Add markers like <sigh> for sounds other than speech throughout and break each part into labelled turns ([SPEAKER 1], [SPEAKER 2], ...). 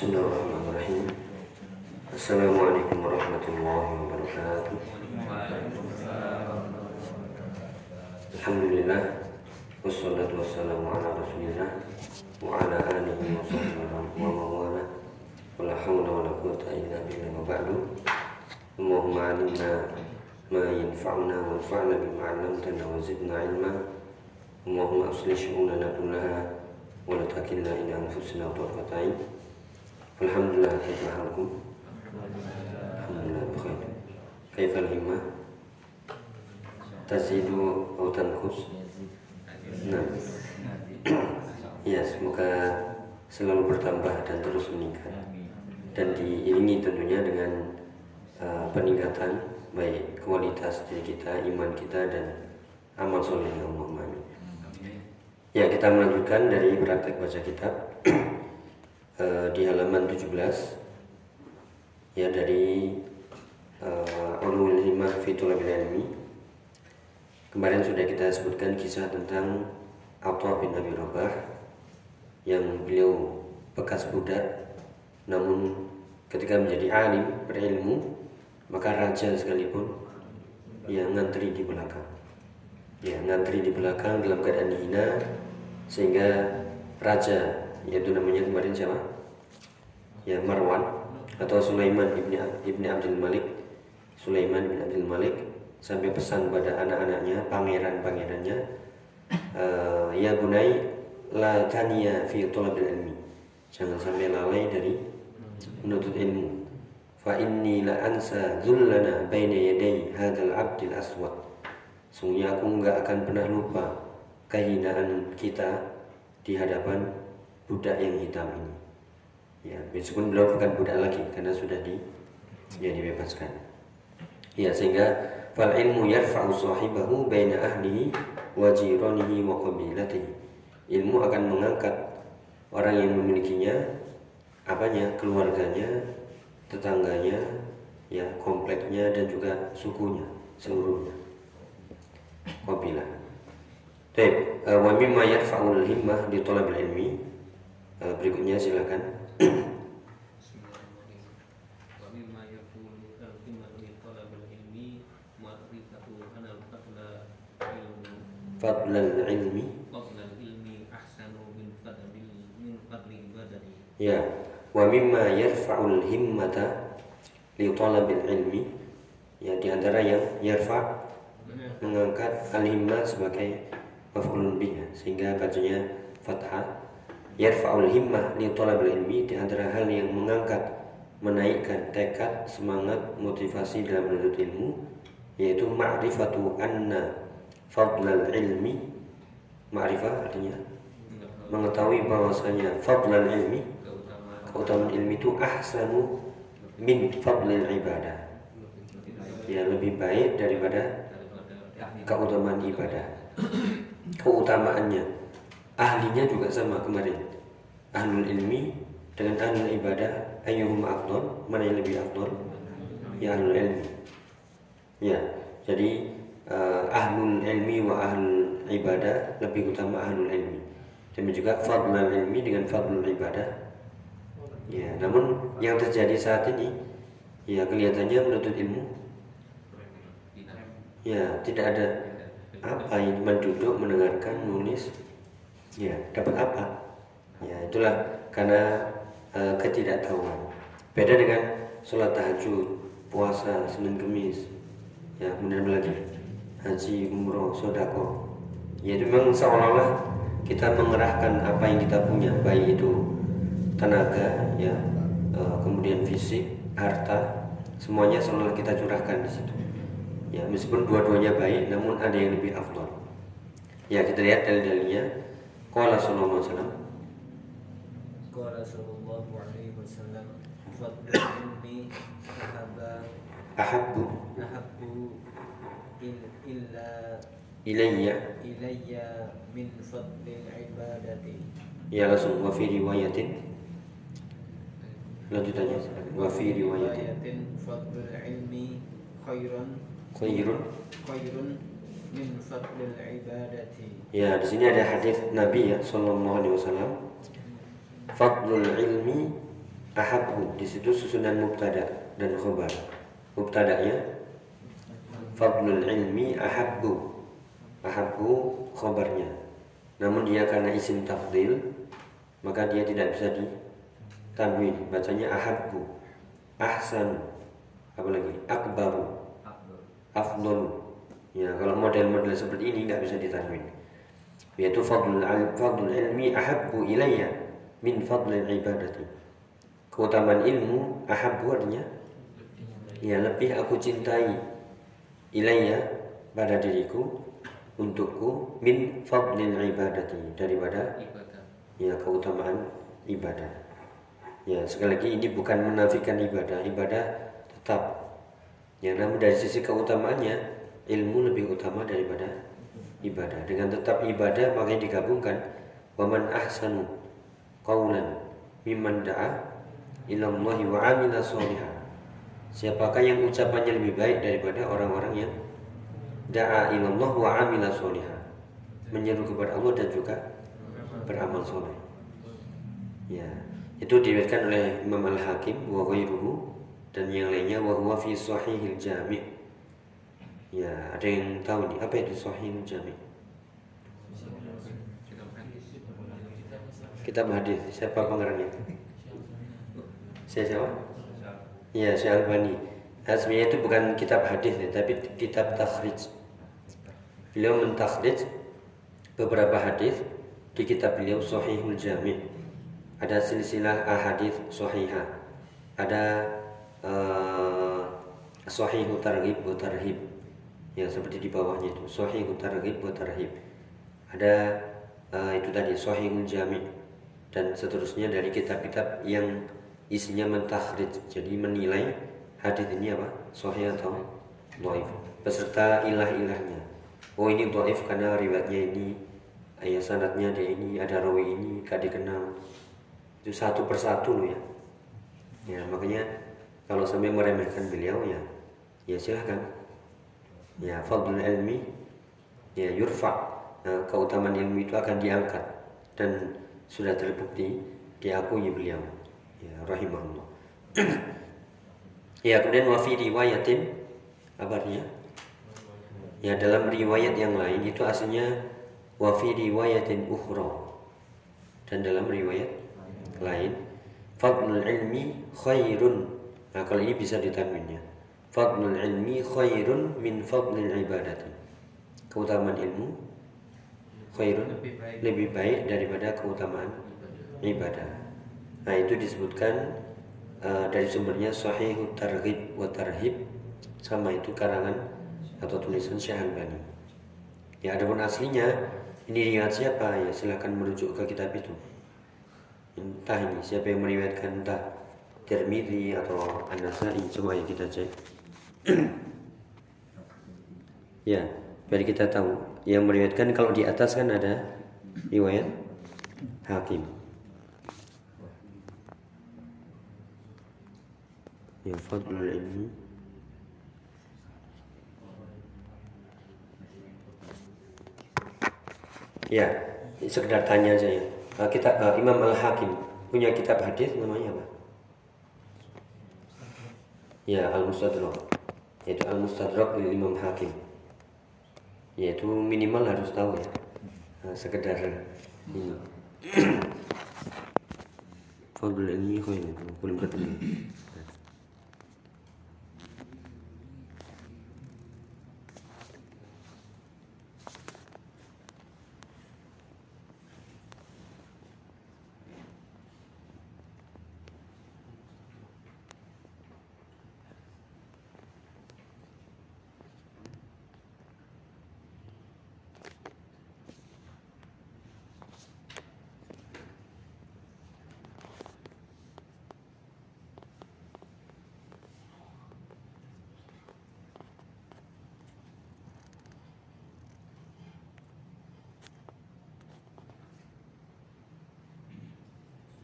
[SPEAKER 1] Bismillahirrahmanirrahim. Assalamualaikum warahmatullahi wabarakatuh. Alhamdulillah wassalatu wassalamu ala Rasulillah wa ala alihi wa sahbihi wa mawala. Wala hawla wala quwwata illa billah wa ba'du. Allahumma alimna ma yanfa'una wanfa'na bima 'allamtana wa zidna 'ilma. Allahumma aslih syu'unana kullaha wa la takilna ila anfusina tarfata 'ain. Alhamdulillah kaifa halukum? Alhamdulillah bikhair. Kaifa al-himmah? Tazidu atau tankus? Nah. Ya, semoga selalu bertambah dan terus meningkat. Dan diiringi tentunya dengan uh, peningkatan baik kualitas diri kita, iman kita dan amal soleh yang Ya, kita melanjutkan dari praktek baca kitab uh, di halaman 17 ya dari uh, Ulumul Himah Fitulabil Ilmi. Kemarin sudah kita sebutkan kisah tentang Atta bin Abi Rabah yang beliau bekas budak namun ketika menjadi alim berilmu maka raja sekalipun yang ngantri di belakang. Ya ngantri di belakang dalam keadaan hina sehingga raja yaitu namanya kemarin siapa ya Marwan atau Sulaiman ibni ibni Abdul Malik. Sulaiman bin Abdul Malik sampai pesan pada anak-anaknya pangeran-pangerannya uh, ya bunai la taniya fi talabil ilmi. Jangan sampai lalai dari menuntut ilmu. Fa inni la ansa dhullana baina yaday hadzal abdil aswad. Sungguhnya aku enggak akan pernah lupa kehinaan kita di hadapan budak yang hitam ini. Ya, meskipun beliau bukan budak lagi karena sudah di ya dibebaskan. Ya, sehingga fal ilmu yarfa'u sahibahu baina ahlihi wa jiranihi wa qabilatihi. Ilmu akan mengangkat orang yang memilikinya apanya? keluarganya, tetangganya, ya kompleknya dan juga sukunya seluruhnya. Qabilah. Baik, wa mimma yarfa'ul himmah di thalabil ilmi berikutnya silakan. Fadlal ilmi.
[SPEAKER 2] Fadlal ilmi ahsanu min fadlil min fadli badani.
[SPEAKER 1] Ya, wa mimma yarfa'ul himmata li talabil ilmi. Ya di antara yang yarfa mengangkat al-himma sebagai maf'ulun bih sehingga bacanya fathah. Yarfa'ul himmah li talabil ilmi di antara hal yang mengangkat menaikkan tekad semangat motivasi dalam menuntut ilmu yaitu ma'rifatu anna fadlal ilmi. Ma'rifah artinya? Mengetahui bahwasanya fadlal ilmi. Keutamaan ilmi itu ahsanu min fadlil ibadah. Ya lebih baik daripada keutamaan ibadah. Keutamaannya ahlinya juga sama kemarin. Ahlul ilmi dengan ahlul ibadah ayyuhum afdal mana yang lebih afdal ya ahlul ilmi. Ya jadi uh, ahlul ilmi wa ahlul ibadah lebih utama ahlul ilmi. Dan juga fadlul ilmi dengan fadlul ibadah. Ya namun yang terjadi saat ini ya kelihatannya menuntut ilmu. Ya tidak ada apa yang cuma duduk mendengarkan nulis ya dapat apa? Ya itulah karena uh, ketidaktahuan. Beda dengan sholat tahajud puasa senin kemis ya kemudian lagi haji umroh sodako ya memang seolah-olah kita mengerahkan apa yang kita punya baik itu tenaga ya uh, kemudian fisik harta semuanya seolah kita curahkan di situ Ya, meskipun dua-duanya baik, namun ada yang lebih afdol. Ya, kita lihat dalil-dalilnya. Qala sallallahu alaihi wasallam.
[SPEAKER 2] Qala sallallahu alaihi wasallam fadlul ilmi
[SPEAKER 1] Ahabbu
[SPEAKER 2] ahabbu il- illa
[SPEAKER 1] ilayya.
[SPEAKER 2] ilayya min fadlil ibadati.
[SPEAKER 1] Ya langsung wa fi riwayatin. Lanjutannya wa fi riwayatin.
[SPEAKER 2] Fadlul ilmi khairan
[SPEAKER 1] khairun.
[SPEAKER 2] Khairun min fadlil ibadati.
[SPEAKER 1] Ya di sini ada hadis Nabi ya sallallahu alaihi wasallam. Fadlul ilmi ahabbu. Di situ susunan mubtada dan khobar mubtada'nya fadlul ilmi ahabbu. Ahabbu khobarnya namun dia karena isim tafdil maka dia tidak bisa di tanwin bacanya ahabbu. Ahsan. Apalagi akbaru. Afdol. Ya kalau model-model seperti ini nggak bisa ditanwin yaitu fadlul fadlul ilmi ahabbu ilayya min fadlil ibadati. Keutamaan ilmu ahabbu artinya? Ya lebih aku cintai ilayya pada diriku untukku min fadlil ibadati daripada ya keutamaan ibadah. Ya sekali lagi ini bukan menafikan ibadah. Ibadah tetap. Ya namun dari sisi keutamaannya ilmu lebih utama daripada ibadah. Dengan tetap ibadah makanya digabungkan waman ahsanu qawlan mimman da'a ilallahi wa amila siapakah yang ucapannya lebih baik daripada orang-orang yang da'a ilallah wa amila sholiha menyeru kepada Allah dan juga beramal soleh. Ya itu diriwayatkan oleh Imam Al-Hakim wa ghairuhu dan yang lainnya wa huwa fi sahihil jami' ya ada yang tahu nih apa itu sahihil jami' kitab hadis. Siapa pengarangnya saya siapa ya saya Albani. Nah, sebenarnya itu bukan kitab hadis ya, tapi kitab takhrij. Beliau mentakhrij beberapa hadis di kitab beliau Sahihul Jami' ada silsilah ahadith sahihah. Ada uh, sahihu targhib wa tarhib yang seperti di bawahnya itu. Sahihu targhib wa tarhib. Ada uh, itu tadi sahihul jami' dan seterusnya dari kitab-kitab yang isinya mentakhrij jadi menilai hadis ini apa? Sahih atau dhaif? Beserta ilah-ilahnya. Oh ini dhaif karena riwayatnya ini ayat sanadnya ada ini ada rawi ini gak dikenal. Itu satu persatu loh ya. Ya makanya kalau sampai meremehkan beliau ya ya silahkan. Ya fadlul ilmi ya yurfa. Nah, keutamaan ilmu itu akan diangkat dan sudah terbukti diakui beliau ya rahimahullah. <clears throat> Ya kemudian wafi riwayatin apa artinya ya dalam riwayat yang lain itu aslinya wafi riwayatin ukhra. Dan dalam riwayat lain fadlul ilmi khairun. Nah kalau ini bisa ditanwinnya fadlul ilmi khairun min fadlil ibadati. Keutamaan ilmu khairun lebih baik, lebih baik daripada keutamaan ibadah nah itu disebutkan uh, dari sumbernya sahihut targhib wa tarhib sama itu karangan atau tulisan Syahalbani ya adapun aslinya ini riwayat siapa? Ya silahkan merujuk ke kitab itu. Entah ini siapa yang meriwayatkan entah Tirmidzi atau An-Nasai. Coba ya kita cek. <clears throat> Ya biar kita tahu. Yang meriwayatkan kalau di atas kan ada riwayat Hakim ya fadlul ilmi ya sekedar tanya aja ya uh, kitab uh, Imam Al Hakim punya kitab hadis namanya apa? Ya Al Mustadrak yaitu Al Mustadrak Imam Hakim. Yaitu minimal harus tahu ya. Nah, sekedar ini. Fadul ilmi belum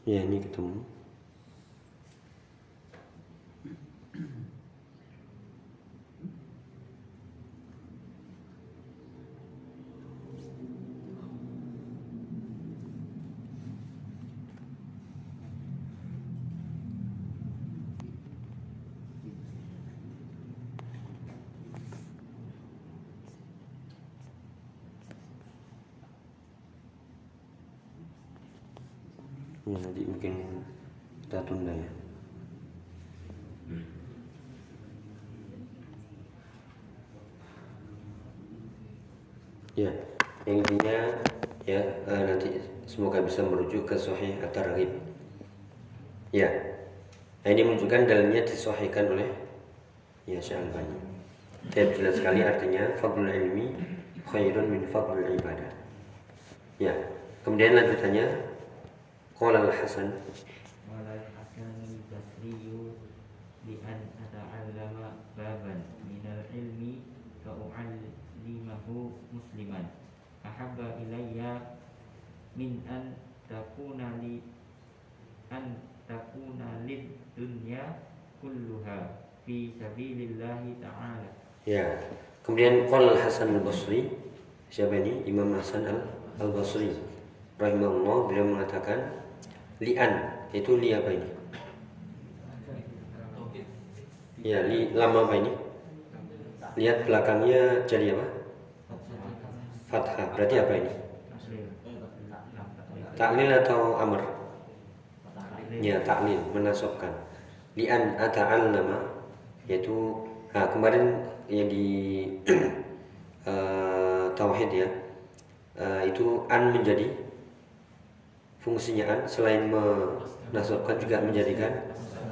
[SPEAKER 1] ya ini ketemu Nanti mungkin kita tunda ya. Ya, yang intinya ya uh, nanti semoga bisa merujuk ke Sahih At-Targhib. Ya, nah, ini menunjukkan dalilnya disahihkan oleh ya Syalbani. Dan jelas sekali artinya fadlul ilmi khairun min fadlul ibadah. Ya, kemudian lanjutannya qala al-Hasan
[SPEAKER 3] ahabba ilayya min an takuna li an takuna lid dunya kulluha fi sabilillahi ta'ala.
[SPEAKER 1] Ya. Kemudian qol Hasan Al-Basri siapa ini? Imam Hasan Al-Basri rahimahullah beliau mengatakan li'an. Itu li apa ini? Ya, li lama apa ini? Lihat belakangnya jadi apa? fathah. Berarti apa ini? Taklil atau amr? Ya taklil menasobkan lian ata'al nama yaitu nah, kemarin yang di uh, <clears throat> tauhid ya. Uh, itu an menjadi fungsinya an selain menasobkan juga menjadikan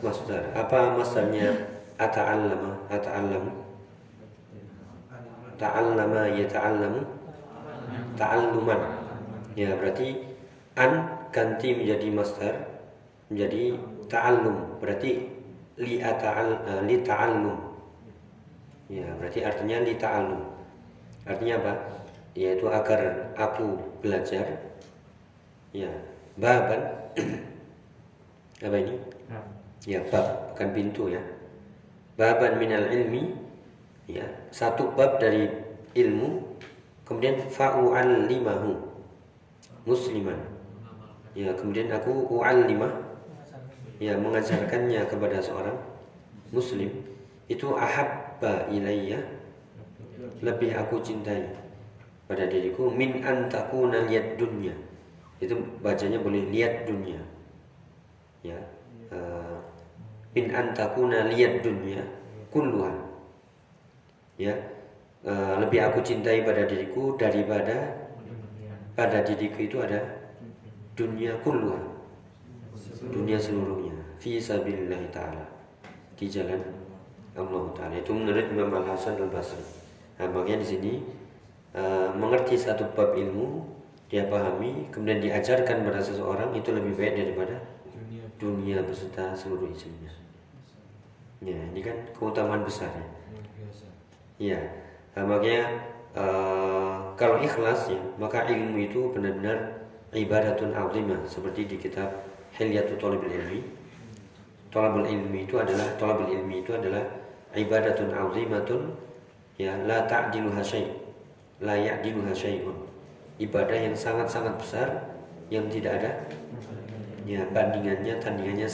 [SPEAKER 1] masdar apa masdarnya ata'allama ata'allamu ta'allama yata'allamu ta'alluman. Ya, berarti an ganti menjadi masdar menjadi ta'allum. Berarti li ta'al uh, li ta'allum. Ya, berarti artinya li ta'allum. Artinya apa? Yaitu agar aku belajar. Ya, baban <clears throat> apa ini? Ya, bab bukan pintu ya. Baban minal ilmi ya, satu bab dari ilmu Kemudian limahu musliman. Ya, kemudian aku lima ya mengajarkannya kepada seorang muslim itu ahabba ilayya lebih aku cintai pada diriku min antakuna lihat dunia itu bacanya boleh lihat dunia. Ya. Uh, min antakuna lihat dunia kulluhan. Ya. Eh, lebih aku cintai pada diriku daripada pada diriku itu ada dunia kulluha dunia seluruhnya. Fi sabilillah taala. Di jalan Allah taala. Itu menurut Imam Al Hasan Al Basri nah, makanya di sini uh, mengerti satu bab ilmu dia pahami kemudian diajarkan pada seseorang itu lebih baik daripada dunia beserta seluruh isinya ya ini kan keutamaan besar ya Iya. Nah, makanya uh, kalau ikhlas ya, maka ilmu itu benar-benar ibadatun azimah seperti di kitab Hilyatul Talibul Ilmi. Talabul ilmi itu adalah talabul ilmi itu adalah ibadatun azimatun ya la ta'diluha syai' la ya'diluha syai'un. Ibadah yang sangat-sangat besar yang tidak ada ya bandingannya tandingannya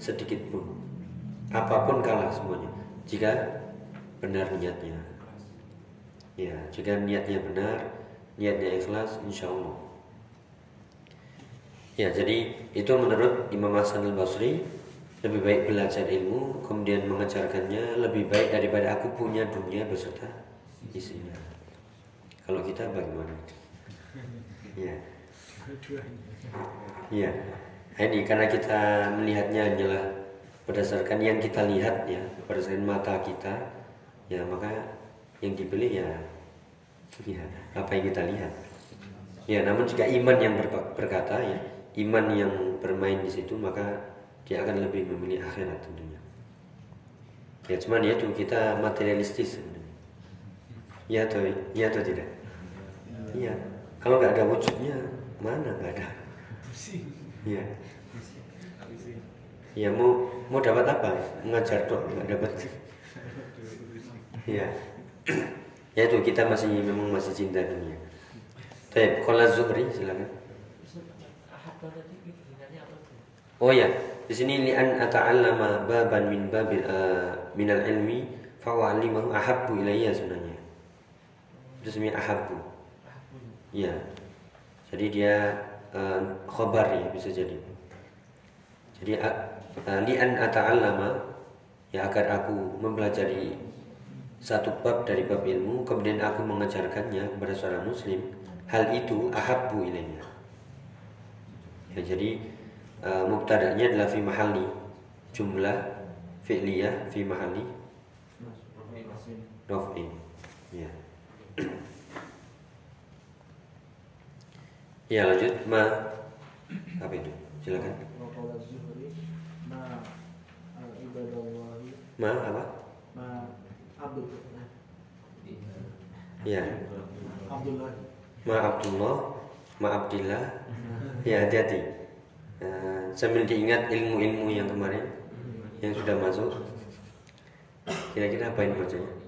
[SPEAKER 1] sedikit pun. Apa pun kalah semuanya jika benar niatnya. Ya, jika niatnya benar, niatnya ikhlas, insya Allah. Ya, jadi itu menurut Imam Hasan al Basri lebih baik belajar ilmu, kemudian mengajarkannya lebih baik daripada aku punya dunia beserta isinya. Kalau kita bagaimana? Ya. Ya. Nah, ini karena kita melihatnya hanyalah berdasarkan yang kita lihat ya, berdasarkan mata kita, ya maka yang dibeli ya, ya apa yang kita lihat. Ya namun jika iman yang ber, berkata ya iman yang bermain di situ maka dia akan lebih memilih akhirat tentunya. Ya cuman ya itu kita materialistis sebenarnya. Ya atau ya atau tidak? Iya kalau nggak ada wujudnya mana nggak ada ya ya mau mau dapat apa mengajar dok nggak dapat ya <clears throat> ya itu kita masih memang masih cinta dunia. Baik, kalau Zuhri silakan. Oh ya, di sini li'an ata'allama baban min babil uh, minal ilmi fa wa'allimahu ahabbu ilayya sebenarnya. Itu sebenarnya ahabbu. Ya. Jadi dia uh, khobar ya bisa jadi. Jadi li'an ata'allama ya agar aku mempelajari satu bab dari bab ilmu kemudian aku mengajarkannya kepada seorang muslim hal itu ahabbu ilainya ya, jadi uh, mubtada'nya adalah fi mahalli jumlah fi'liyah fi mahalli raf'in ya <clears throat> ya lanjut. Ma. Apa itu? Silakan. Ma apa?
[SPEAKER 4] Ma abdul
[SPEAKER 1] ya.
[SPEAKER 4] Abdullah
[SPEAKER 1] ma Abdullah ma Abdillah. Ya hati-hati. Uh, sambil diingat ilmu-ilmu yang kemarin yang sudah masuk. Kira-kira apa ini bacanya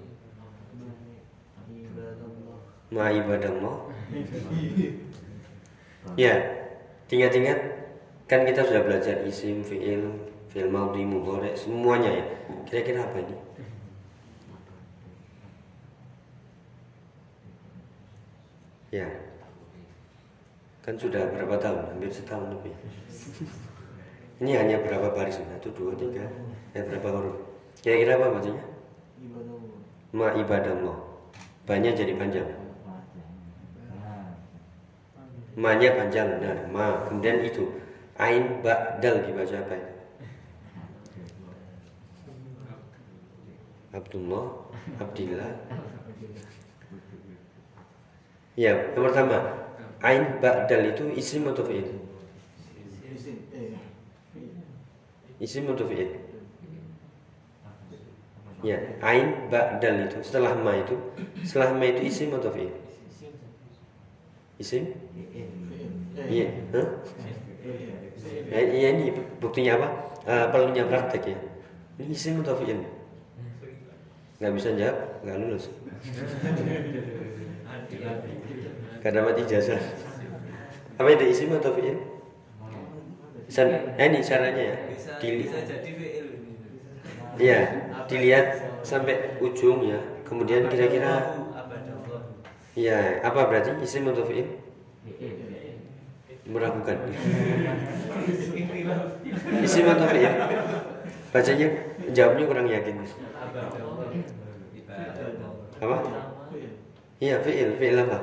[SPEAKER 1] ma ibadallah <laughs> ya ingat-ingat kan kita sudah belajar isim fiil fiil maudhi mudhari semuanya ya kira-kira apa ini Ya. Kan sudah berapa tahun? Hampir setahun lebih. Ini hanya berapa baris? Satu, dua, tiga. Ya berapa huruf? Kira-kira apa maksudnya? Ma ibadallah. Banyak jadi panjang. Ma-nya panjang benar. Ma. Kemudian itu ain ba'dal dibaca apa itu? Abdullah, Abdillah, Ya, yang pertama, ain ba'dal itu isim atau fi'il? Isim atau fi'il? Ya, ain ba'dal itu setelah ma itu, setelah ma itu isim atau fi'il? Isim? Iya, huh? Ya, ya, ini buktinya apa? Uh, perlunya praktek ya. Ini isim atau fi'il? Gak bisa jawab, gak lulus. karena mati jasa. Apa itu isim atau fi'il? San, eh, ini caranya ya. Dili
[SPEAKER 2] bisa jadi fi'il
[SPEAKER 1] Iya, dilihat sampai ujung ya. Kemudian kira-kira Iya, apa berarti isim fi'il? Meragukan. isim atau fi'il? Bacanya jawabnya kurang yakin. Apa? Iya, fi'il, fi'il apa?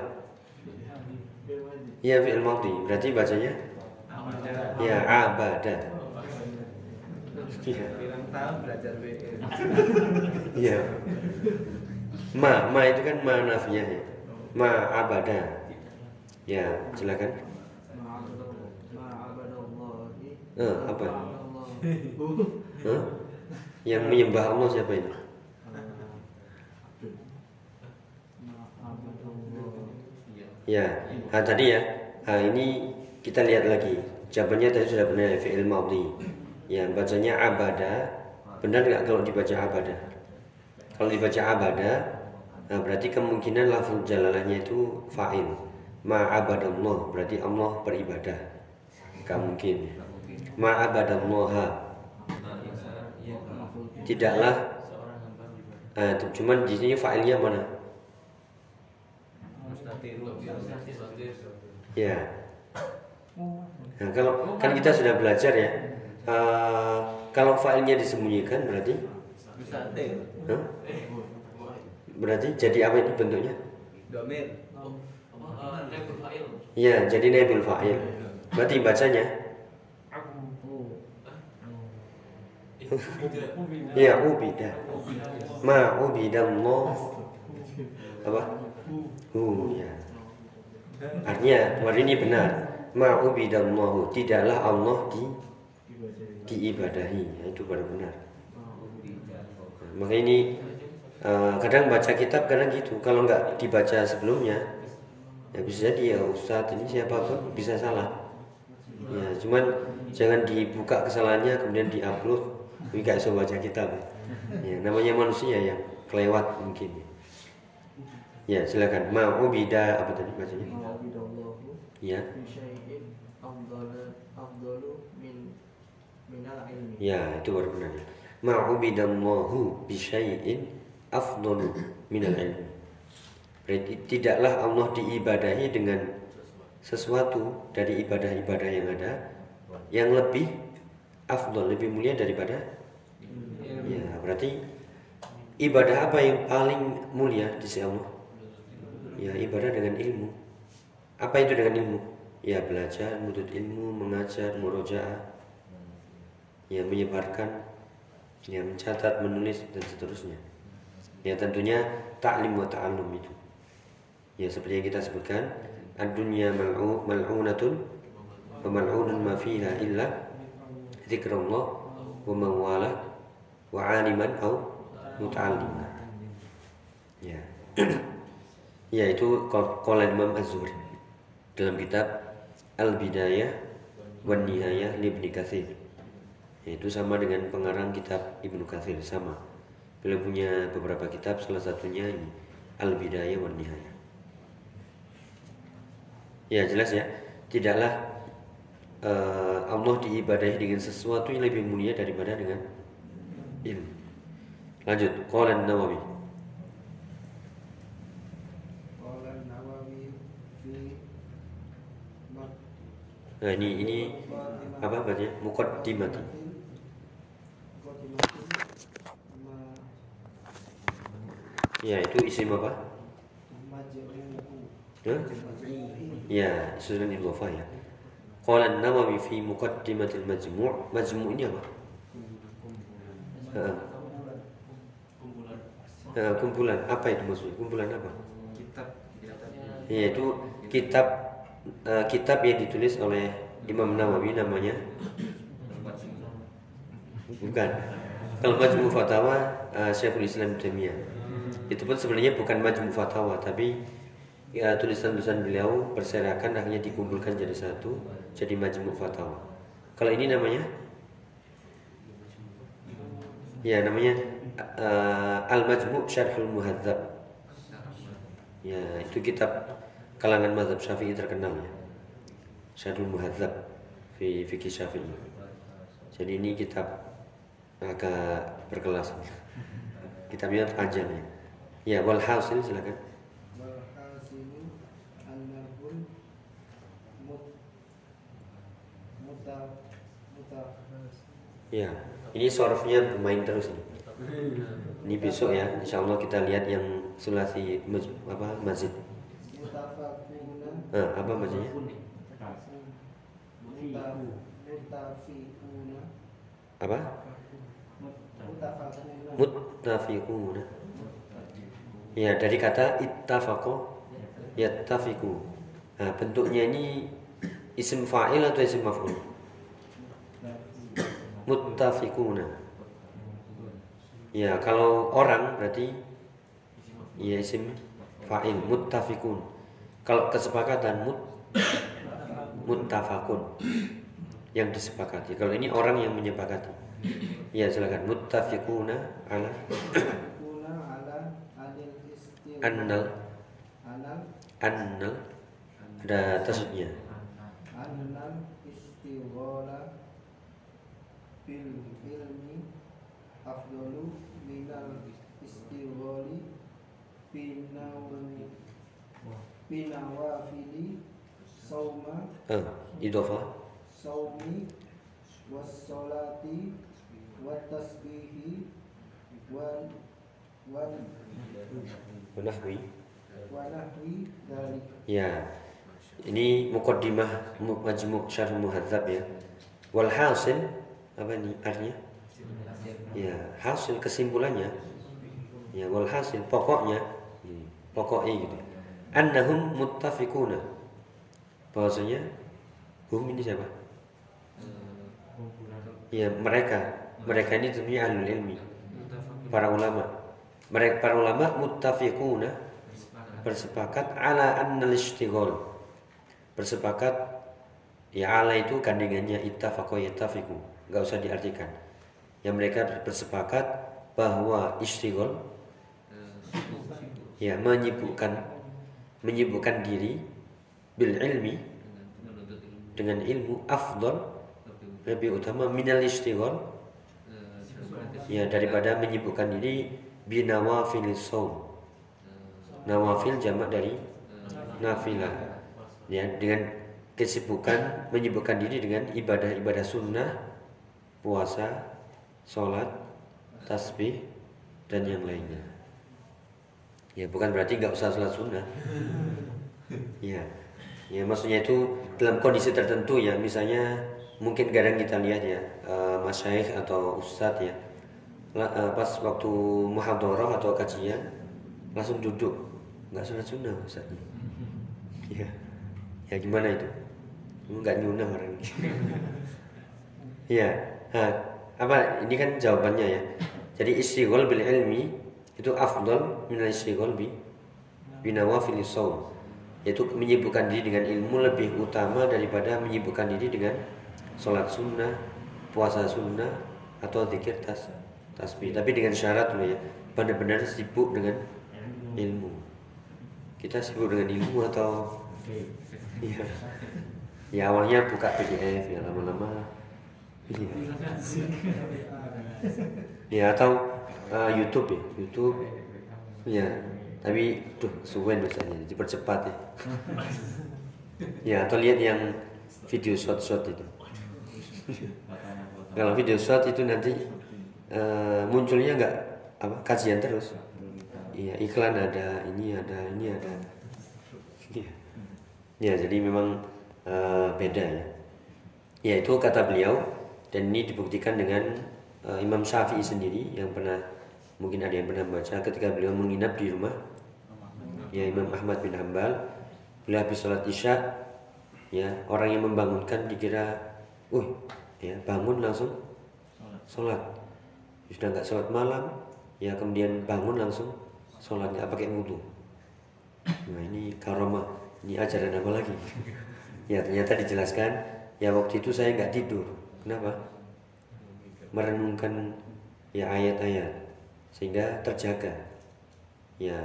[SPEAKER 1] Iya fi'il madhi. Berarti bacanya ya abada.
[SPEAKER 2] Iya.
[SPEAKER 1] Iya. Ma, ma itu kan ma nafiyah ya. Ma abada. Ya, silakan. Eh, apa? Hah? Yang menyembah Allah siapa ini? Ya, nah, tadi ya. Nah, ini kita lihat lagi. Jawabannya tadi sudah benar fi'il madhi. Ya, bacanya abada. Benar nggak kalau dibaca abada? Kalau dibaca abada, berarti kemungkinan lafaz jalalahnya itu fa'il. Ma'abadallah berarti Allah beribadah. Gak mungkin. Ma'abadallaha. Tidaklah Nah, cuman di sini fa'ilnya mana? Ya. Nah, kalau kan kita sudah belajar ya. Uh, kalau filenya disembunyikan berarti huh? Berarti jadi apa ini bentuknya?
[SPEAKER 2] Domir.
[SPEAKER 1] Ya, jadi naibul fa'il. Berarti bacanya Ya, ubida. Ma ubidallah. Apa? Hu ya. Artinya hari ini benar. Ma'ubidallahu tidaklah Allah di diibadahi. Itu baru benar. Nah, maka ini uh, kadang baca kitab kadang gitu. Kalau nggak dibaca sebelumnya, ya bisa jadi ya Ustadz ini siapa pun bisa salah. Ya, cuman jangan dibuka kesalahannya kemudian diupload, tapi nggak bisa baca kitab. Ya, namanya manusia yang kelewat mungkin. Ya, silakan. Ma'ubida apa tadi bacanya? Ya. Ya, itu baru benar. Ma'ubidallahu bisyai'in afdalu minal ilmi. Berarti tidaklah Allah diibadahi dengan sesuatu dari ibadah-ibadah yang ada yang lebih afdol lebih mulia daripada ya berarti ibadah apa yang paling mulia di sisi Allah? Ya ibadah dengan ilmu. Apa itu dengan ilmu? Ya belajar menuntut ilmu mengajar murojaah. Ya menyebarkan ya mencatat menulis dan seterusnya ya tentunya taklim wa ta'allum itu. Ya seperti yang kita sebutkan ad-dunya mal'u mal'unatun wa mal'unun ma fiha illa zikrullah wa mawala wa aliman au muta'alliman. Ya. <clears throat> Ya itu qala Imam Az-Zuhri dalam kitab Al-Bidayah wan Nihayah Ibnu Katsir. Yaitu sama dengan pengarang kitab Ibnu Katsir sama beliau punya beberapa kitab salah satunya ini Al-Bidayah wan Nihayah ya jelas ya tidaklah uh, Allah diibadahi dengan sesuatu yang lebih mulia daripada dengan ilmu. Lanjut, qala Nawawi. Nah, ini ini apa bacanya? Muqaddimah. Ya, itu isim apa? Ya, ya susunan idhofah ya. Qala Nawawi fi muqaddimatil majmu' Majmu' ini apa? Kumpulan. kumpulan. Apa itu maksudnya? Kumpulan apa?
[SPEAKER 2] Kitab.
[SPEAKER 1] Yaitu kitab uh, kitab yang ditulis oleh Imam Nawawi namanya bukan. Kalau Majmu' Fatawa uh, Syekhul Islam Taimiyah. Itu pun sebenarnya bukan Majmu' Fatawa tapi ya, tulisan-tulisan beliau berserakan akhirnya dikumpulkan jadi satu jadi Majmu' Fatawa. Kalau ini namanya ya namanya uh, Al Majmu' Syarhul Muhadzab. Ya, itu kitab kalangan mazhab Syafi'i terkenal ya. Syarhul Muhadzab fi fikih Syafi'i. Jadi ini kitab agak berkelas. Kitabnya panjang ya. Ya, wal hasil silakan.
[SPEAKER 4] Walhasilu annahum mut muta muta
[SPEAKER 1] Ya, ini sorofnya bermain terus ini. Ini besok ya, insya Allah kita lihat yang sulasi apa masjid.
[SPEAKER 4] mutafaquna
[SPEAKER 1] Ah, apa
[SPEAKER 4] mutafiquna
[SPEAKER 1] Apa?
[SPEAKER 4] mutafaquna
[SPEAKER 1] Muttafiquna. Ya, dari kata ittafaqo yattafiqu. Nah, bentuknya ini isim fa'il atau isim maf'ul? Muttafiquna. Ya, kalau orang berarti ya isim fa'il muttafiqun. Kalau kesepakatan mut muttafaqun yang disepakati. Kalau ini orang yang menyepakati. Ya, silakan muttafiquna ala annal
[SPEAKER 4] anal
[SPEAKER 1] annal ada tasnya.
[SPEAKER 4] annal istiwala bil ilmi afdalu minal istiwali binawi binawafili sauma
[SPEAKER 1] Eh, idhofah.
[SPEAKER 4] saumi wassolati watasbihi wan wan
[SPEAKER 1] Wanahwi. Ya. Ini muqaddimah mu- majmu' syarh muhadzab ya. Walhasil apa ini artinya? Ya, hasil kesimpulannya. Ya, walhasil pokoknya hmm, pokoknya gitu. Annahum muttafiquna. Bahwasanya hum ini siapa? Ya, mereka. Mereka ini tentunya ahlul ilmi. Para ulama. Mereka para ulama muttafiquna bersepakat ala annal istighol bersepakat ya ala itu kandungannya ittafaqo yattafiqu. Nggak usah diartikan. Yang mereka bersepakat bahwa istighol ya menyibukkan menyibukkan diri bil ilmi dengan ilmu afdol lebih utama minal istighol ya daripada menyibukkan diri binawafil saum nawafil jamak dari nafilah ya dengan kesibukan menyibukkan diri dengan ibadah-ibadah sunnah puasa, sholat, tasbih, dan yang lainnya. Ya bukan berarti nggak usah sholat sunnah. <laughs> Ya, ya maksudnya itu dalam kondisi tertentu ya, misalnya mungkin kadang kita lihat ya, uh, masyaikh atau ustadz ya, pas waktu muhadharah atau kajian langsung duduk, nggak sholat sunnah ustadznya. <laughs> Ya, ya gimana itu? Nggak nyunah orang ini. <laughs> ya, nah, apa ini kan jawabannya ya. Jadi istighol bil ilmi itu afdal min istighol bi binawafil saum yaitu menyibukkan diri dengan ilmu lebih utama daripada menyibukkan diri dengan sholat sunnah, puasa sunnah atau zikir tas tasbih. Tapi dengan syarat dulu ya, benar-benar sibuk dengan ilmu. Kita sibuk dengan ilmu atau? Ya, ya awalnya buka PDF ya lama-lama. Iya. ya atau uh, YouTube ya, YouTube. Ya tapi tuh suwen misalnya dipercepat ya. Ya atau lihat yang video short-short itu. Kalau video short itu nanti uh, munculnya nggak apa kajian terus. Iya iklan ada ini ada ini ada. Ya, ya jadi memang uh, beda ya. Ya itu kata beliau dan ini dibuktikan dengan uh, Imam Syafi'i sendiri yang pernah mungkin ada yang pernah baca ketika beliau menginap di rumah ya Imam Ahmad bin Hambal beliau habis sholat isya ya orang yang membangunkan dikira uh ya bangun langsung sholat sudah nggak sholat malam ya kemudian bangun langsung sholat nggak pakai wudhu nah ini karomah ini ajaran apa lagi ya ternyata dijelaskan ya waktu itu saya nggak tidur kenapa merenungkan ya ayat-ayat sehingga terjaga. Ya,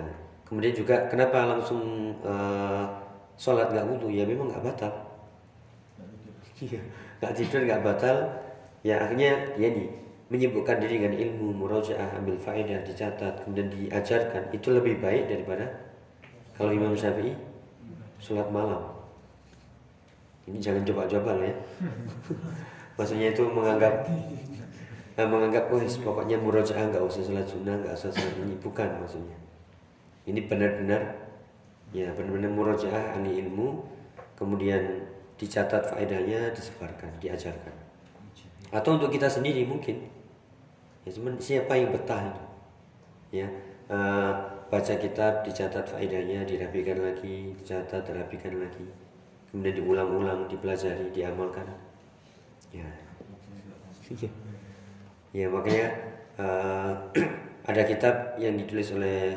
[SPEAKER 1] kemudian juga kenapa langsung uh, sholat nggak wudhu? Ya memang nggak batal. Iya, nggak tidur nggak batal. Ya akhirnya ya nih menyibukkan diri dengan ilmu, murojaah, ambil faedah, dicatat, kemudian diajarkan. Itu lebih baik daripada kalau Imam Syafi'i sholat malam. Ini jangan coba-coba ya. <laughs> Maksudnya itu menganggap nah, menganggap oh pokoknya murojaah nggak usah sholat sunnah nggak usah sholat ini. Bukan maksudnya. Ini benar-benar ya benar-benar murojaah ahli ilmu kemudian dicatat faedahnya disebarkan diajarkan. Atau untuk kita sendiri mungkin ya cuman siapa yang betah itu ya uh, baca kitab dicatat faedahnya dirapikan lagi dicatat dirapikan lagi. Kemudian diulang-ulang dipelajari diamalkan. Ya. Ya makanya uh, <clears throat> ada kitab yang ditulis oleh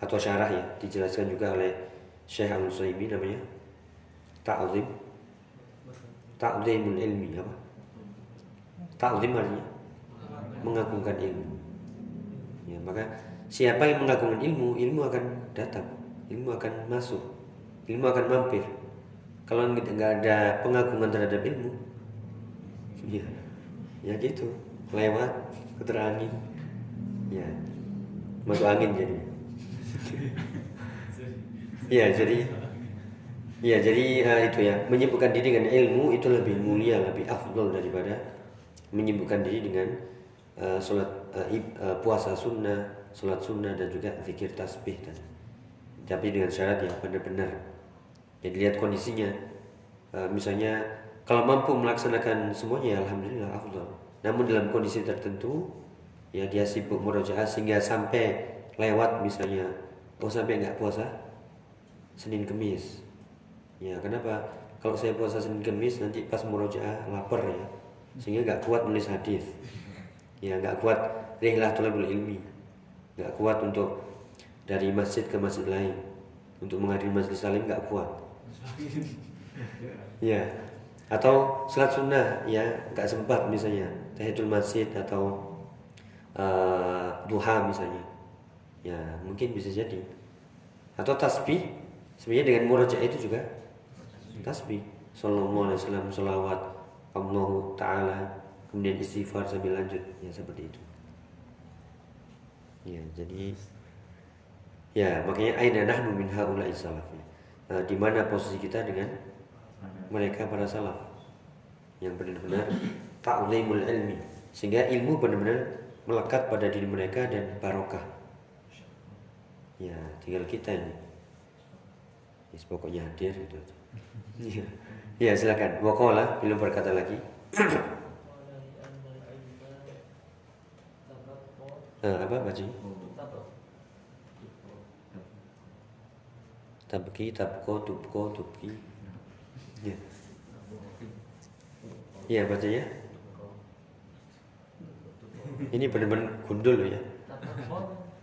[SPEAKER 1] atau syarah ya dijelaskan juga oleh Syekh Al Saibi namanya Ta'zim. Ta'zimul ilmi apa? Ta'zim artinya mengagungkan ilmu. Ya, maka siapa yang mengagungkan ilmu, ilmu akan datang, ilmu akan masuk, ilmu akan mampir. Kalau nggak ada pengagungan terhadap ilmu, ya, ya gitu lewat puter angin ya masuk angin jadi ya jadi ya jadi uh, itu ya menyibukkan diri dengan ilmu itu lebih mulia lebih afdol daripada menyibukkan diri dengan uh, sholat uh, uh, puasa sunnah sholat sunnah dan juga zikir tasbih dan tapi dengan syarat yang benar-benar. Jadi lihat kondisinya. Uh, misalnya kalau mampu melaksanakan semuanya alhamdulillah afdol namun dalam kondisi tertentu ya dia sibuk murojaah sehingga sampai lewat misalnya oh sampai nggak puasa? Senin Kemis. Ya kenapa? Kalau saya puasa Senin Kemis nanti pas murojaah lapar ya sehingga nggak kuat menulis hadis ya nggak kuat rihlah tolabul ilmi. Nggak kuat untuk dari masjid ke masjid lain. Untuk menghadiri masjid salim nggak kuat. <laughs> Ya atau sholat sunnah ya nggak sempat misalnya. Tahiyatul masjid atau uh, duha misalnya. Ya mungkin bisa jadi. Atau tasbih sebenarnya dengan murojaah itu juga. Tasbih. Sallallahu alaihi wasallam salawat Allah taala kemudian istighfar sambil lanjut. Ya seperti itu. Ya jadi ya makanya aina nahnu min haula'i salaf. Ya. Nah, di mana posisi kita dengan mereka para salaf? Yang benar-benar ta'zimul ilmi. Sehingga ilmu benar-benar melekat pada diri mereka dan barokah. Ya tinggal kita ini. Yes, pokoknya hadir itu ya, <laughs> ya silakan wakola belum berkata lagi <clears throat> nah, apa baju tabki tabko tubko tubki. Ya. Ya baca ya. Ini benar-benar gundul loh ya.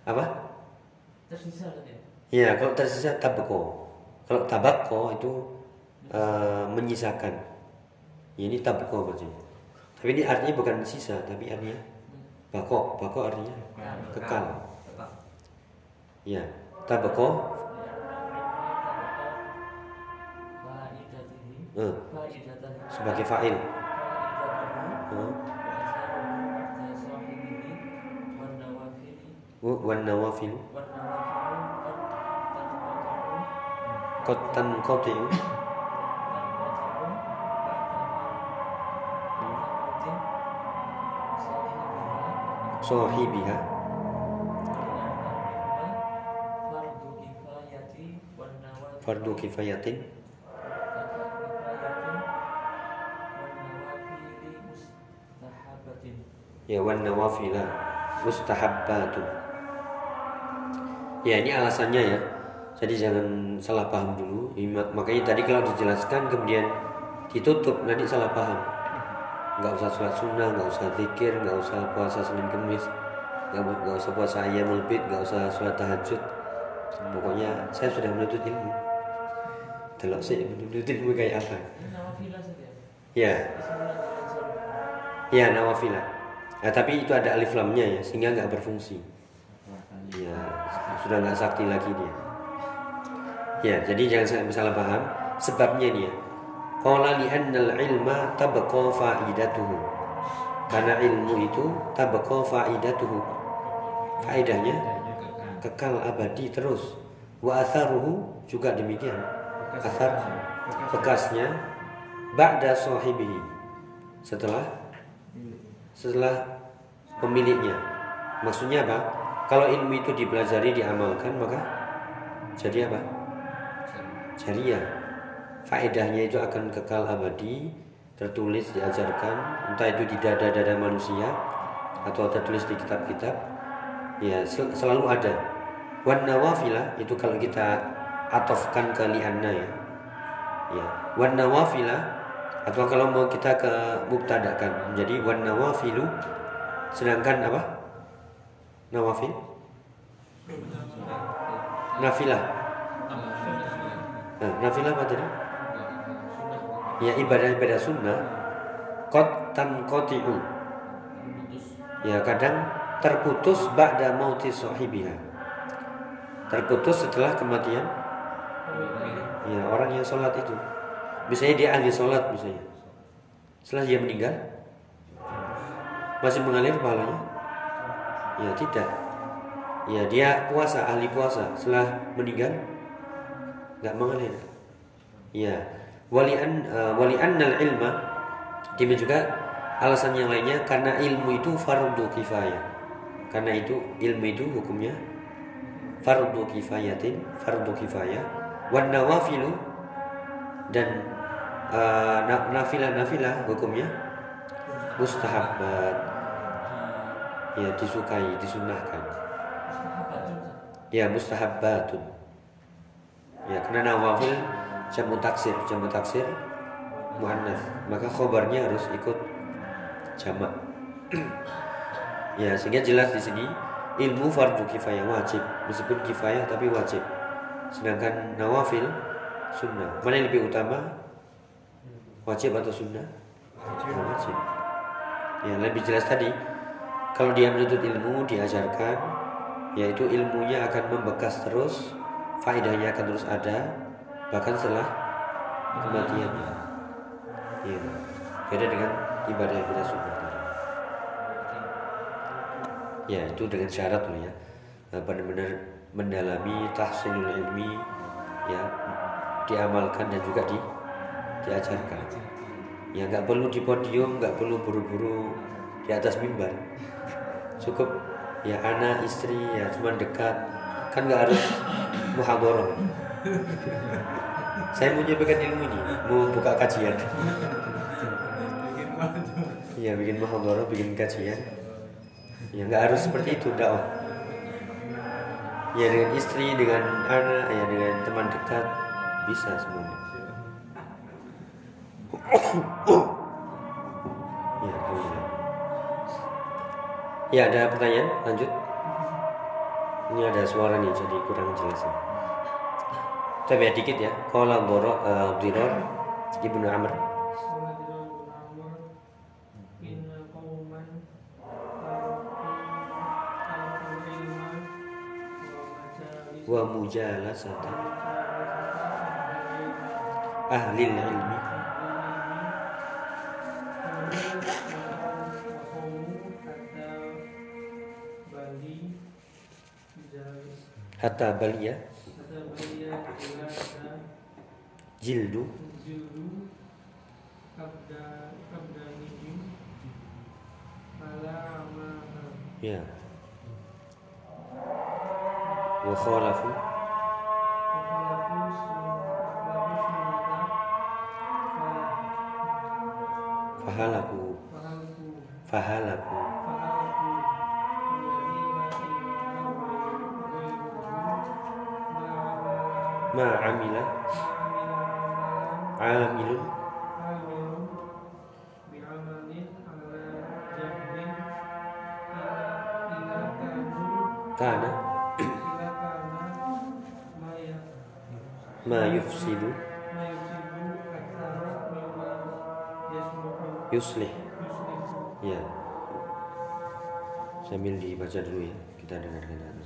[SPEAKER 1] Apa?
[SPEAKER 5] Tersisa ya
[SPEAKER 1] kalau tersisa tabko. Kalau tabako itu uh, menyisakan. Ya, ini tabko bacanya tapi ini artinya bukan sisa tapi artinya bako bako artinya kekal. Ya tabako? Eh, sebagai fa'il. Wa- wan nawafil qad tanqati'u sahibiha fardu kifayatin. Ya wan nawafila mustahabbatun ya ini alasannya ya. Jadi jangan salah paham dulu. Makanya tadi kalau dijelaskan kemudian ditutup nanti salah paham. Nggak usah sholat sunnah nggak usah zikir nggak usah puasa senin kemis nggak usah puasa ayam lebih nggak usah sholat tahajud. Pokoknya saya sudah menuntut ilmu delok sih menuntut ilmu kayak apa? Ya. Ya nawafilah Nah, tapi itu ada alif lamnya ya sehingga nggak berfungsi. Ya sudah nggak sakti lagi dia. Ya jadi jangan sampai salah paham. Sebabnya dia qala li annal ilma tabqa faidatuhu. Karena ilmu itu tabqa faidatuhu. Faedahnya kekal abadi terus. Wa atharuhu juga demikian athar bekasnya. Ba'da sahibihi. Setelah? Setelah pemiliknya. Maksudnya apa? Kalau ilmu itu dipelajari diamalkan maka jadi apa? Jariah. Faedahnya itu akan kekal abadi tertulis diajarkan. Entah itu di dada-dada manusia atau tertulis di kitab-kitab. Ya sel- selalu ada. Wan nawafilah itu kalau kita atofkan ke lianna ya. Ya. Wan nawafilah atau kalau mau kita ke mubtadakan menjadi wan nawafilu sedangkan apa? Nawafil? Nafilah. Nah, nafilah apa tadi? Ya ibadah-ibadah sunnah. Kot tanqati'u. Ya kadang terputus ba'da mauti sahibiha. Terputus setelah kematian ya orang yang sholat itu. Misalnya dia ahli sholat misalnya setelah dia meninggal masih mengalir pahalanya ya tidak. Ya dia puasa ahli puasa. Setelah meninggal nggak mengalir. Ya walian uh, waliannal ilma demikian juga alasan yang lainnya karena ilmu itu fardu kifayah. Karena itu ilmu itu hukumnya fardu kifayatin fardu kifayah wan nawafilu dan uh, na- nafilah nafilah hukumnya mustahabat. Ya disukai disunahkan. Ya mustahabbatun ya karena nawafil jamu taksir jamu taksir muannas. Maka khobarnya harus ikut jamak. <clears throat> Ya sehingga jelas di sini ilmu fardu kifayah wajib. Meskipun kifayah tapi wajib sedangkan nawafil sunnah. Mana yang lebih utama? Wajib atau sunnah? Ya, wajib. Ya lebih jelas tadi kalau dia menuntut ilmu diajarkan yaitu ilmunya akan membekas terus faedahnya akan terus ada bahkan setelah kematiannya ya beda dengan ibadah ibadah sunnah tadi. Ya itu dengan syarat loh ya. Nah, benar-benar mendalami tahsinul ilmi ya diamalkan dan juga di diajarkan. Ya nggak perlu di podium nggak perlu buru-buru di atas mimbar. Cukup ya anak istri ya cuma dekat. Kan nggak harus muhadharah saya mau nyampaikan ilmu ini mau buka kajian. Iya bikin muhadharah bikin kajian. Ya nggak harus seperti itu dakwah ya dengan istri dengan anak ya dengan teman dekat bisa semuanya ya alhamdulillah ya ada pertanyaan lanjut ini ada suara nih jadi kurang jelas ya. Coba ya dikit ya. Qala uh, Dirar Ibnu Amr. Mujalasata ahli ilmi. Hatta balia ma amila amilun kana ma yufsidu yuslih ya sambil dibaca dulu ya kita dengarkan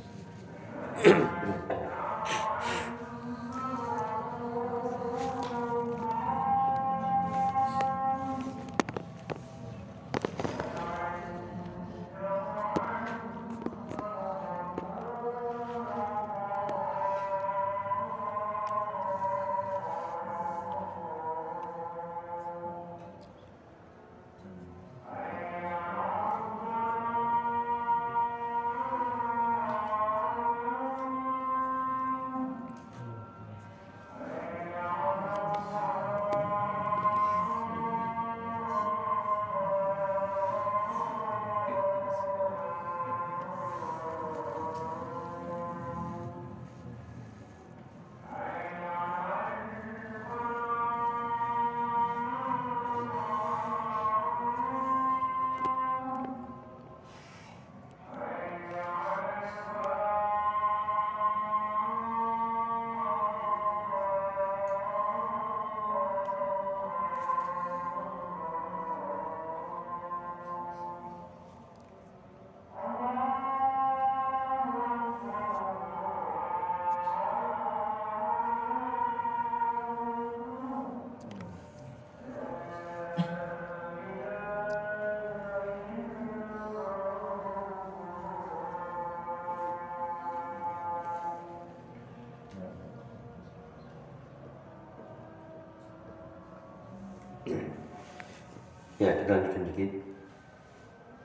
[SPEAKER 1] Ya, kita lanjutkan dikit.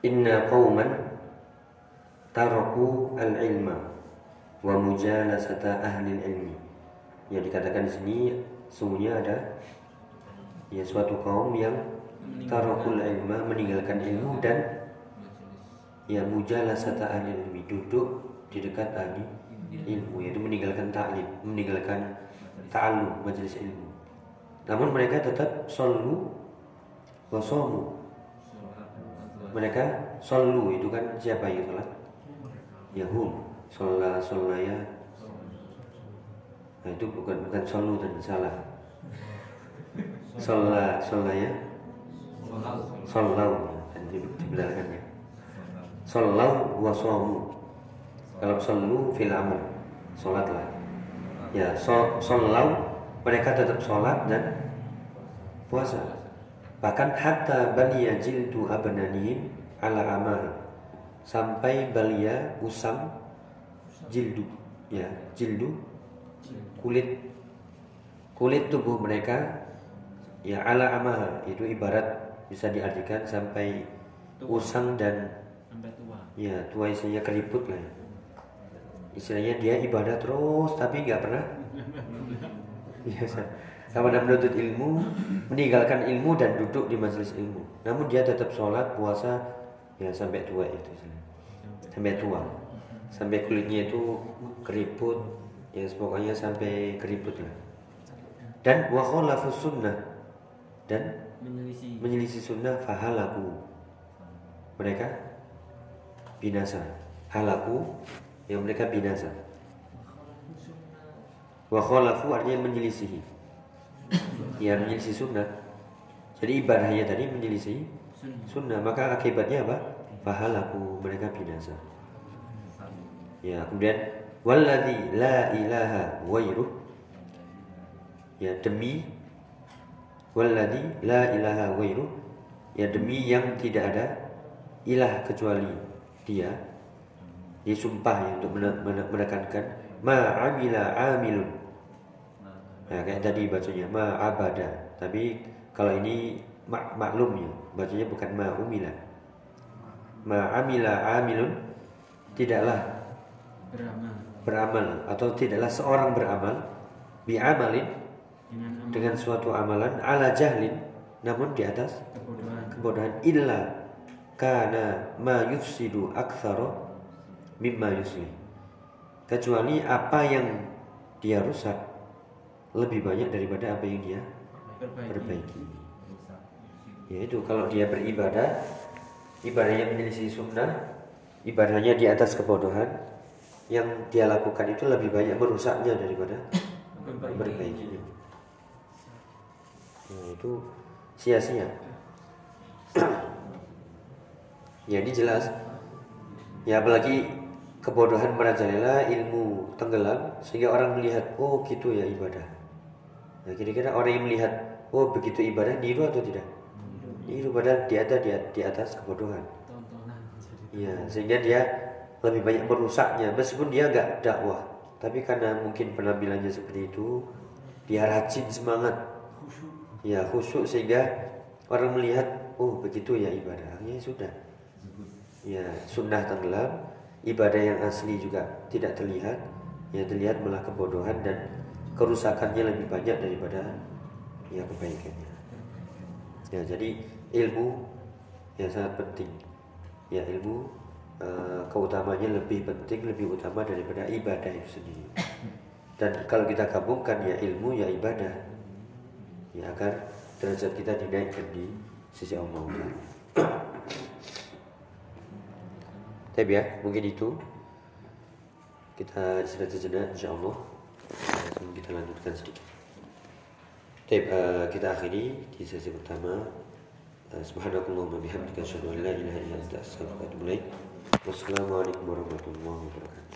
[SPEAKER 1] Inna qauman taraku al-ilma wa mujalasata ahli ilmi. Yang dikatakan di sini sungguhnya ada ya suatu kaum yang tarakul ilma meninggalkan ilmu dan ya mujalasata ahli ilmi duduk di dekat ahli ilmu yaitu meninggalkan ta'lim, meninggalkan ta'allum majelis ilmu. Namun mereka tetap selalu wasomu mereka solu itu kan siapa yang sholat? Yahum. Sholat sholaya nah itu bukan bukan solu dan salah. Sholat sholaya sholau dan dibenarkannya sholau wasomu kalau solu fil amal. Sholatlah. Ya sholau mereka tetap sholat dan puasa bahkan hatta balia jildu abnanihim ala amal sampai balia usam jildu. Ya jildu. Kulit. Kulit tubuh mereka ya ala amal itu ibarat bisa diartikan sampai usang dan ya tua istilahnya keriput lah ya. istilahnya dia ibadah terus tapi nggak pernah. <laughs> Ya, sa- sama dengan menuntut ilmu meninggalkan ilmu dan duduk di majelis ilmu. Namun dia tetap sholat puasa ya sampai tua itu sampai tua. Sampai kulitnya itu keriput ya pokoknya sampai keriput lah. Dan wa khalafus sunnah. Dan
[SPEAKER 3] menyelisih.
[SPEAKER 1] menyelisih sunnah fahalaku. Mereka binasa. Halaku yang mereka binasa. Wa khalafu artinya menyelisihi ya menyelisih sunnah. Jadi ibadahnya tadi menyelisih
[SPEAKER 3] sunnah.
[SPEAKER 1] maka akibatnya apa? Fahalaku mereka binasa. Ya kemudian walladzi la ilaha ghairuh ya demi walladzi la ilaha ghairuh ya demi yang tidak ada ilah kecuali dia. Dia sumpah ya untuk mene- mene- menekankan ma amila amilun ya kayak tadi bacanya ma abada. Tapi kalau ini mak maklum ya bacanya bukan ma umila. Ma amila amilun tidaklah
[SPEAKER 3] beramal.
[SPEAKER 1] beramal atau tidaklah seorang beramal bi amalin
[SPEAKER 3] dengan amal.
[SPEAKER 1] dengan suatu amalan ala jahlin namun di atas
[SPEAKER 3] kebodohan.
[SPEAKER 1] kebodohan. Illa kana ma yufsidu aktsara mimma yusli kecuali apa yang dia rusak lebih banyak daripada apa yang dia
[SPEAKER 3] perbaiki.
[SPEAKER 1] perbaiki. Yaitu kalau dia beribadah ibadahnya menyelisih sunnah ibadahnya di atas kebodohan yang dia lakukan itu lebih banyak merusaknya daripada memperbaikinya ya, itu sia-sia. <clears throat> Ya ini jelas. Ya apalagi kebodohan merajalela ilmu tenggelam sehingga orang melihat oh gitu ya ibadah nah kira-kira orang yang melihat oh begitu ibadah niru atau tidak? Niru padahal dia ada di, di atas kebodohan. Iya, sehingga dia lebih banyak merusaknya. Meskipun dia nggak dakwah, tapi karena mungkin penampilannya seperti itu, dia rajin semangat, ya khusyuk sehingga orang melihat, oh begitu ya ibadahnya sudah, ya sunnah tenggelam, ibadah yang asli juga tidak terlihat, yang terlihat malah kebodohan dan kerusakannya lebih banyak daripada ya kebaikannya. Ya jadi ilmu yang sangat penting ya ilmu eh, keutamanya lebih penting lebih utama daripada ibadah itu sendiri dan kalau kita gabungkan ya ilmu ya ibadah ya agar derajat kita dinaikkan di sisi Allah. Tapi ya mungkin itu kita istirahat sejenak insya Allah sebelum kita lanjutkan sedikit. Taip, eh, kita akhiri di sesi pertama. Eh, Subhanakallahumma bihamdika asyhadu an la ilaha illa anta astaghfiruka wa atubu ilaik. Wassalamualaikum warahmatullahi wabarakatuh.